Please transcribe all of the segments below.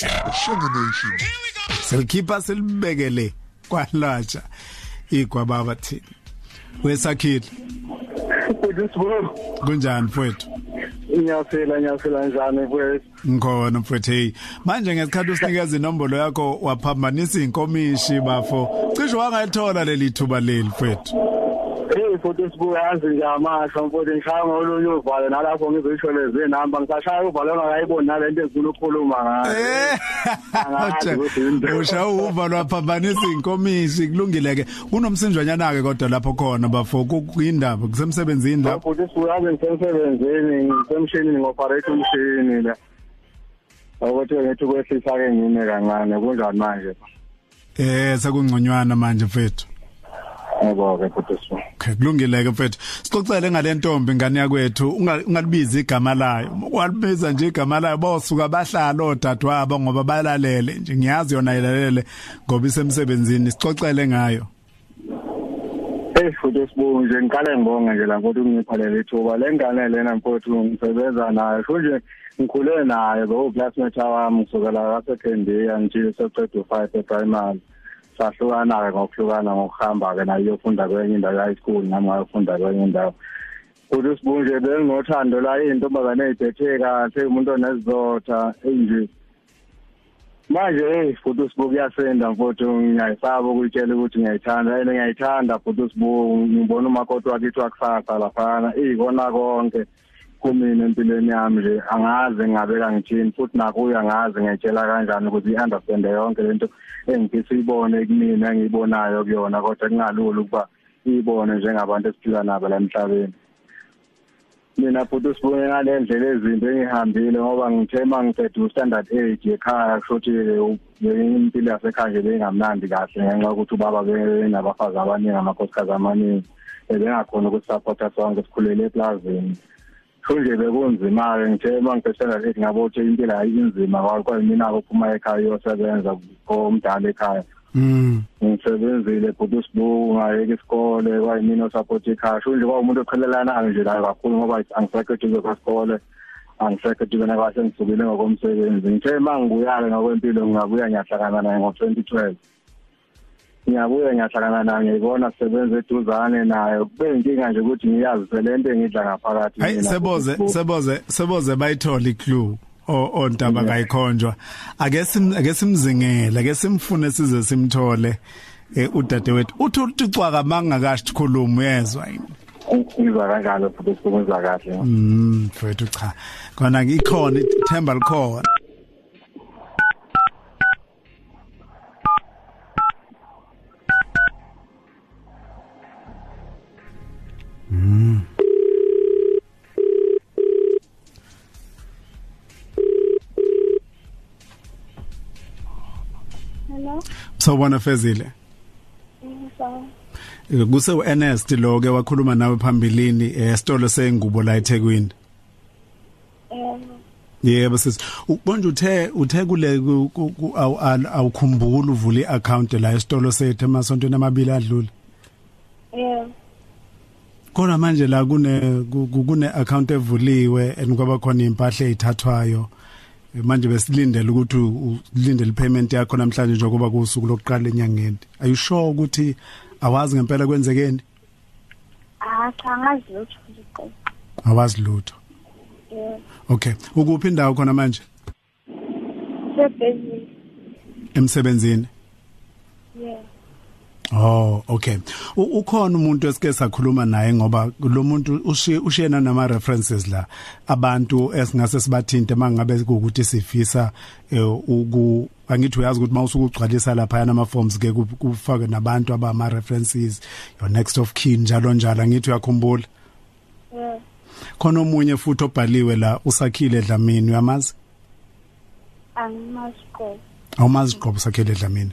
Shanga Nation. Selikhipha selibekele kwalatsha igwababa thina. Wesakhile Kudisibo kunjani mfowethu? ngiyaphila ngiyaphila njani mfowethu Ngikhona mfowethu hey. Manje ngesikhathi usinikeza inombolo yakho waphambanisa inkomishi bafo. Cishe wangayithola leli thuba leli mfowethu. Hey futhi sibuya yazi nje amasho mfowethu ngishaya ngolunye uvalo nalapho ngizoyisho lezi namba ngisashaya uvalo ongakayiboni nalento ezifuna ukukhuluma ngayo Eh. Angazi ukuthi yini. Usha uva lwaphambanisa inkomishi kulungile ke. Unomsinjwanyana ke kodwa lapho khona bafo kuyindaba kusemsebenzini lapho. futhi sibuya yazi ngisemsebenzini ngisemshinini ngoperate umshini la ukuthi ngithi kwehlisa ke ngine kancane kunjani manje Eh sekungconywana manje mfethu. Yebo ke futhi sibuya Okay kulungile ke mfethu. Sixoxele ngale ntombi ngane yakwethu unga- ungalibiza igama layo. Walibiza nje igama layo bosuka bahlala odadewabo ngoba balalele nje ngiyazi yona ilalele ngoba isemsebenzini sixoxele ngayo. Eh futhi sibuya nje ngikale ngibonge nje la ukuthi ungipha leli thuba lengane lena mfowethu ngisebenza nayo kusho nje ngikhule naye lo classmate wami kusukela ngasekendiya nje seqedwe 5 e-primary sahlukana ke ngokuhlukana ngokuhamba ke nayo yofunda kwenye indawo high school nami ngayofunda kwenye indawo. Futhi sibuya nje benginothando la intombazane eziphethe kahle umuntu onesizotha enje manje hey futhi usibuku kuyasenda mfowethu ngiyayisaba ukuyitshela ukuthi ngiyayithanda yena ngiyayithanda futhi usibuku ngibona umakoti wakithi wakusasa laphana ikona konke. Kumina empilweni yami nje angazi ngingabeka ngithini futhi nakuyo angazi ngiyitshela kanjani ukuthi i-understand yonke lento engifisa uyibone kumina engiyibonayo kuyona kodwa kungalula ukuba iyibone njengabantu esiphila nabo la emhlabeni. Mina futhi usibone ngale ndlela ezinto engihambile ngoba ngithe mangicede u-standard eight ekhaya kushuthi impilo yasekhaya nje bengamnandi kahle ngenxa yokuthi ubaba benabafazi abaningi amakhosikazi amaningi ebengakhona ukusapota sonke sikhulele eplazini kusho nje bekunzima-ke ngithe mangicede standard eight ngabo ukuthi impilo ayinzima kwayimina-ke uphuma ekhaya uyosebenza omdala ekhaya. Mm. ngisebenzile futhi usibuku ngayeka isikole kwayimina osupport ekhaya sho nje kwawumuntu oqhelelanayo nje nayo kakhulu ngoba angisekho eduze kwesikole angisekho eduze nakahle ngisukile ngokomsebenzi. Ngithe uma ngibuya-ke ngokwempilo ngingabuya ngiyahlangana naye ngo-twenty twelve. Ngiyabuya ngiyahlangana naye ngiyibona sisebenza eduzane naye. Kube inkinga nje ukuthi ngiyazise le nto engidla ngaphakathi Hayi mina, seboze futhi uSibuku. seboze seboze bayithola iclue o ontaba kayikhonjwa. Ake sim ake simzingele ake simfune size simthole eh udadewethu. Uthi uticwa mangakashi khuluma uyezwa yini? Ngizwa kanjalo futhi usibuku ngizwa kahle. Mm mfethu cha. Kona ikhona ithemba likhona. Hello. sawubona fezile So, Eh, kuse uErnest lo ke wakhuluma nawe phambilini esitolo sengubo la eThekwini um, Yebo sisi. Ubonje uthe uthe kule awukhumbula uvula iaccount la esitolo sethu emasontweni amabili adlule. yeah, Khona manje la kune ku- ku- kune account evuliwe enkwaba khona impahla ezithathwayo. Manje besilindele ukuthi ulindele payment yakho namhlanje njengoba kusuku lokuqala enyangeni. Are you sure ukuthi awazi ngempela kwenzekeni? ah, cha ngazi lutho nje. Awazi lutho. Okay. Ukuphi indawo khona manje? sebhizi. Emsebenzini. Oh, okay. Ukhona umuntu esike sakhuluma naye ngoba lo muntu ushiye ushiyena nama references la abantu esingase sibathinte mangabe ukuthi sifisa eh, uku angithi uyazi ukuthi mawusuku ugcwalisa lapha yana ama forms ke ku- kufake nabantu abama references your next of kin njalo njalo angithi uyakhumbula khona omunye futhi obhaliwe la usakhile Dlamini uyamazi Angimazi ko. awumazi qobo usakhile Dlamini.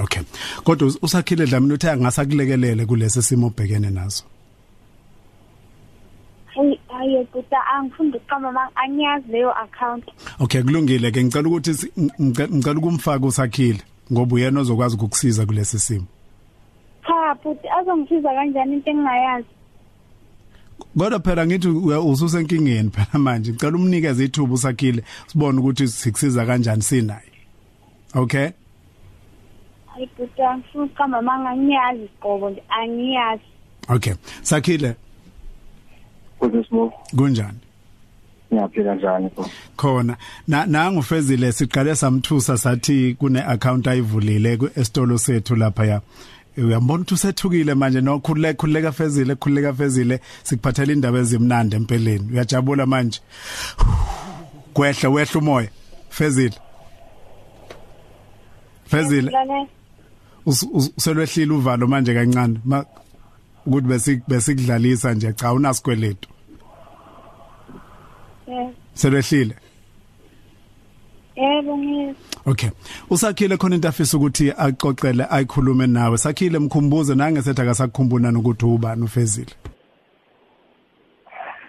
Okay kodwa us- usakhile Dlamini uthe angasakulekelele kulesi simo obhekene naso Hey, ayo buta angifunda uqamba mang angiyazi leyo account. Okay kulungile ke ngicela ukuthi ngicela ukumfaka usakhile ngoba uyena ozokwazi ukukusiza kulesi simo. Cha, buti azongisiza kanjani into engingayazi. kodwa phela ngithi ususenkingeni phela manje ngicela umnikeze ithuba usakhile sibone ukuthi sikusiza kanjani sinaye okay hayi buta ngifuna ukuqamba mangangiyazi qobo nje angiyazi. Okay sakhile? Kuze sibo. Kunjani? Ngiyaphila njani bo? Khona. Na nangu fezile siqale samthusa sathi kune account ayivulile esitolo sethu lapha ya uyambona ukuthi usethukile manje? Nokhululeka khululeka fezile khululeka fezile. Sikuphathela indaba ezimnandi empeleni. Uyajabula manje? Kwehla wehla umoya. Fezile? Fezile? Uselwehlile uvalo manje kancane. Ukuthi besik besikudlalisa nje cha unasikweletu. Selwehlile yebo ngiyeza Okay. Usakhile khona into afisa ukuthi axoxele ayikhulume nawe. Sakhile mkhumbuze nangesetha akasakukhumbula nokuthi ubani ufezile.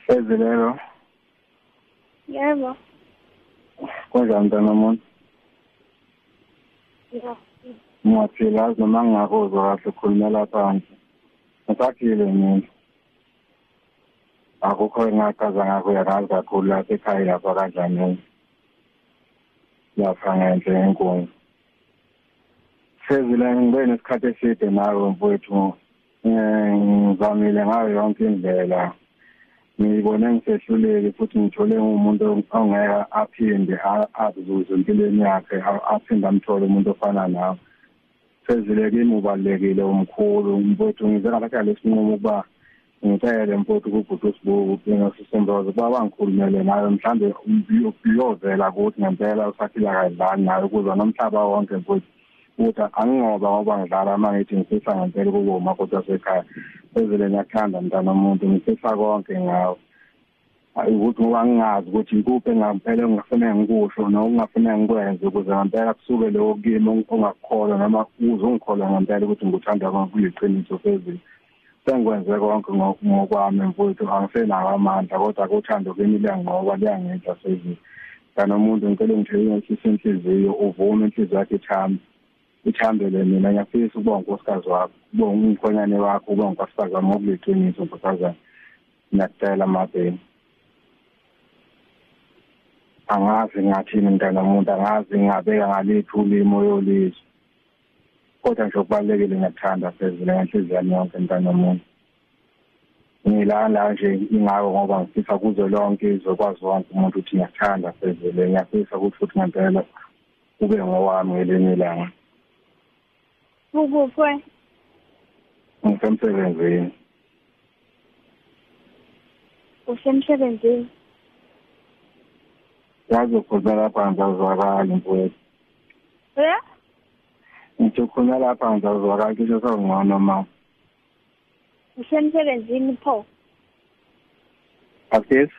Fezilelo yebo? Konjani mntana womuntu ya ngiyaphila azi noma ngingakuzwa kahle ukhulumela phansi ngisaphile mina. Akukho engaqaza ngakho uyakazi kakhulu lapha ekhaya lapha kanjani. Lapha ngenhle enkulu. Sezile ngibe nesikhathi eside nawe mfowethu. Ngizamile ngayo yonke indlela. Ngibone ngisehluleki futhi ngithole umuntu ongeke aphinde azuze empilweni yakhe aphinde amthole umuntu ofana nawe. Sezile kimi ubalulekile umkhulu mfowethu ngize ngalakha lesinqumo ukuba ngicele mfowethu kubhuti usibuku ngingasisomboza ukuba bangikhulumele nayo mhlambe uyovela kuthi ngempela usaphila kayidlali nayo ukuze nomhlaba wonke mfowethu ukuthi angingoba ngoba ngidlala uma ngithi ngifisa ngempela kubo umakoti wasekhaya ezele ngiyakuthanda mntana womuntu ngifisa konke ngawo ukuthi ngoba ngingazi ukuthi ikuphi engampela engingafanele ngikusho noma kungafanele ngikwenze ukuze ngempela kusuke leyo kimi ongakukholwa noma uze ungikholwa ngempela ukuthi ngikuthanda konke kuyiqiniso phezulu. Sengikwenze konke ngokwami mfowethu angisenawo amandla kodwa kuthando kimi liyanqoba liyangidla sezini kana umuntu ngicela ngithelekise inhliziyo uvume inhliziyo yakhe ithambe ithambele mina. Ngiyafisa ukuba unkosikazi wakho ube umkhonyane wakho ube unkosikazi wami. Ngokuliqiniso nkosazana ngiyacela mabheni. Angazi ngathini mntana womuntu angazi ngingabeka ngaliphi ulimo yolizwe kodwa nje okubalulekile ngiyakuthanda phezulu ngenhliziyo yami yonke mntana womuntu. Ngila la nje ingawo ngoba ngifisa kuzo lonke izokwazi wonke umuntu ukuthi ngiyakuthanda phezulu ngiyafisa ukuthi futhi ngempela ube ngowami ngelinye ilanga. Ukuphi ngisemsebenzini. Usemsebenzini? Yazi ukhuluma lapha ngizazwakala mfowethu. Eh ngithi ukhuluma lapha ngizazwakala kisho sawungcono ma. Usemsebenzini pho? Akesi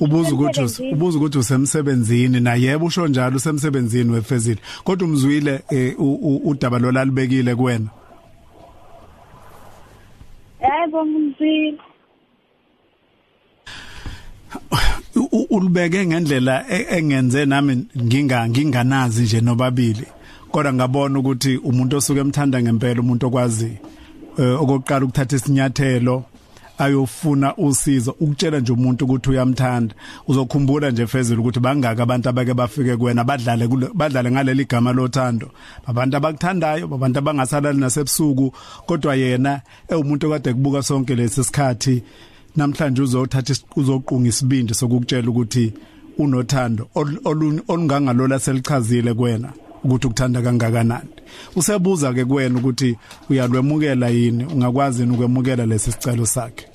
ubuza ukuthi ubuza ukuthi usemsebenzini na? Yebo usho njalo usemsebenzini wefezile. Kodwa umzwile eh, u- u- udaba lo lalibekile kuwena? Yebo ngizwile ulibeke ngendlela e- engenze nami nginga nginganazi nje nobabili. Kodwa ngabona ukuthi umuntu osuke emthanda ngempela umuntu okwazi eh, okokuqala ukuthatha isinyathelo ayofuna usizo ukutshela nje umuntu ukuthi uyamthanda. Uzokhumbula nje fezile ukuthi bangaka abantu abake bafike kuwena badlale kule- badlale ngaleli gama lothando. Abantu abakuthandayo abantu abangasalali nasebusuku kodwa yena ewumuntu okade kubuka sonke lesi sikhathi namhlanje uzothatha uzoqunga isibindi sokukutshela ukuthi unothando ol- olu- olungangalola selichazile kuwena ukuthi ukuthanda kangakanani. Usebuza ke kuwena ukuthi uyalwemukela yini? Ungakwazi ukwemukela lesi sicelo sakhe?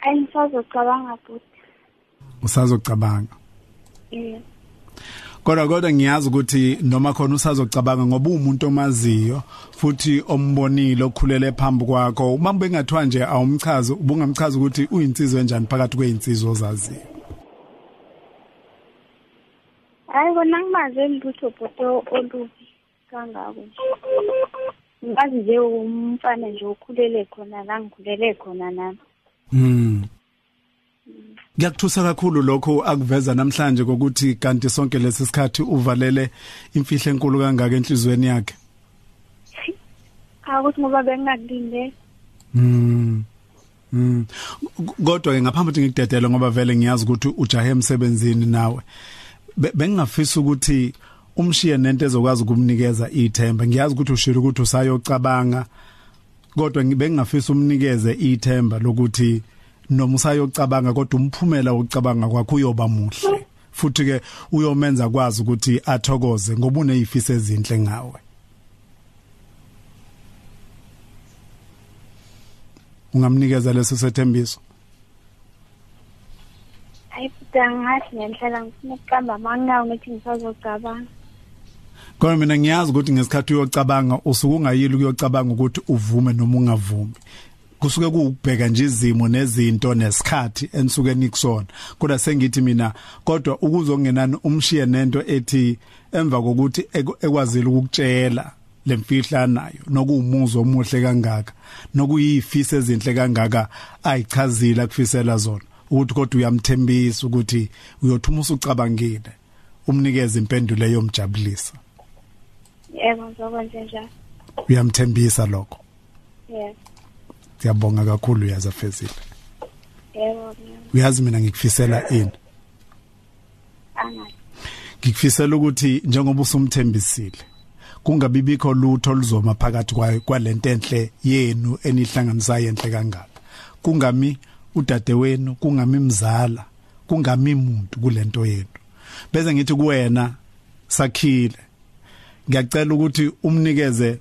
Ayisazocabanga futhi. Usazocabanga eh kodwa kodwa ngiyazi ukuthi noma khona usazocabanga ngoba umuntu omaziyo futhi ombonile okhulele phambi kwakho. Uma bengathiwa nje awumchazi ubungamchaza ukuthi uyinsizwe enjani phakathi kweinsizwe ozaziyo? Hayi kona ngimazi lutho bhoto olubi kangako nje ngazi nje umfana nje okhulele khona la ngikhulele khona nami. Mm. Ngiyakuthusa kakhulu lokho akuveza namhlanje kokuthi kanti sonke lesi sikhathi uvalele imfihlo enkulu kangaka enhlizweni yakhe. akuthi ngoba bengingakulinde Mm. Mm. Kodwa ke ngaphambi ukuthi ngikudedele ngoba vele ngiyazi ukuthi ujahe emsebenzini nawe. Be- Bengingafisa ukuthi umshiye nento ezokwazi ukumnikeza ithemba. Ngiyazi ukuthi ushilo ukuthi usayocabanga kodwa ngibengingafisa umnikeze ithemba lokuthi noma usayocabanga kodwa umphumela wokucabanga kwakho uyoba muhle. Futhi ke uyomenza kwazi ukuthi athokoze ngoba unezifiso ezinhle ngawe. ungamnikeza leso sethembiso hayi futhi angathi ngenhlela ngifuna ukuqamba amanqawo ngithi ngisazocabanga Kodwa mina ngiyazi ukuthi ngesikhathi uyocabanga usuke ungayili ukuyocabanga ukuthi uvume noma ungavumi. Kusuke kuubheka nje izimo nezinto nesikhathi enisuke nikusona. Kodwa sengithi mina kodwa ukuzongenani umshiye nento ethi emva kokuthi ekwazile ukukutshela lemfihla nayo nokuwumuzo omuhle kangaka nokuyifisa ezinhle kangaka ayichazile akufisela zona. Ukuthi kodwa uyamthembisa ukuthi uyothuma usucabangile umnikeze impendulo eyomjabulisa yebo ngizokwenza njalo. Uyamthembisa lokho? Yes. Siyabonga kakhulu uyazafezile yebo ngiyabonga. uyazi mina ngikufisela ini? Ngikufisela ukuthi njengoba usumthembisile kungabibikho lutho oluzoma phakathi kwayo kwalento enhle yenu enihlanganisa enhle kangaka. Kungami udade wenu kungami mzala kungami umuntu kulento yenu. Bese ngithi kuwena sakhile. Ngiyacela ukuthi umnikeze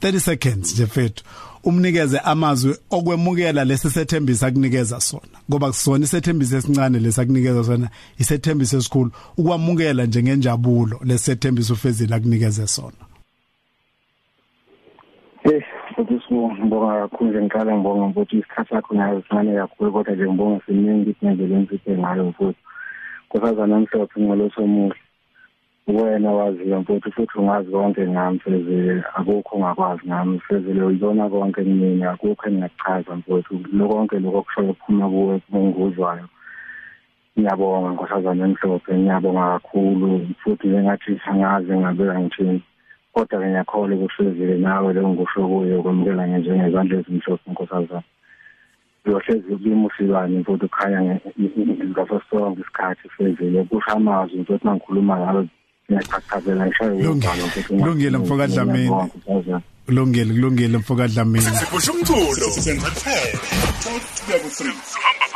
30 seconds nje fethu umnikeze amazwi okwemukela lesethembisa akunikeza sona ngoba kusona isethembiso esincane lesakunikeza sona isethembiso esikhulu. Ukwamukela nje ngenjabulo lesethembiso ufezile akunikeze sona. Eh, futhi sibonga kakhulu nje ngiqala ngibonga ukuthi isikhathi sakho nayo sincane kakhulu kodwa nje ngibonga siningi ngendlela engiziphe ngayo futhi. Kusazana mhlophe ngoloso muhle wena waziyo futhi futhi ungazi konke ngami fezile akukho ongakwazi ngami fezile uyibona konke kimi akukho engingachaza futhi lokho konke lokho kushoyo kuphuma kuwe kunguzwayo. Ngiyabonga nkosazana emhlophe ngiyabonga kakhulu futhi engathi angazi ngabeka ngithini. Kodwa ngiyakholwa ukuthi fezile nawe lo ngisho kuyo ukwamukela njengezandla ezimhlophe nkosazana. Uyohlezi ubimusilwane futhi ukhanya ngaso sonke isikhathi fezile kusho amazwi ukuthi mangikhuluma ngayo ngiyachachazela ngisho Kulungile, kulungile, mfoka Dlamini. kulungile kulungile mfoka Dlamini. siphusha umculo senzathele 12 kuya ku 3 hamba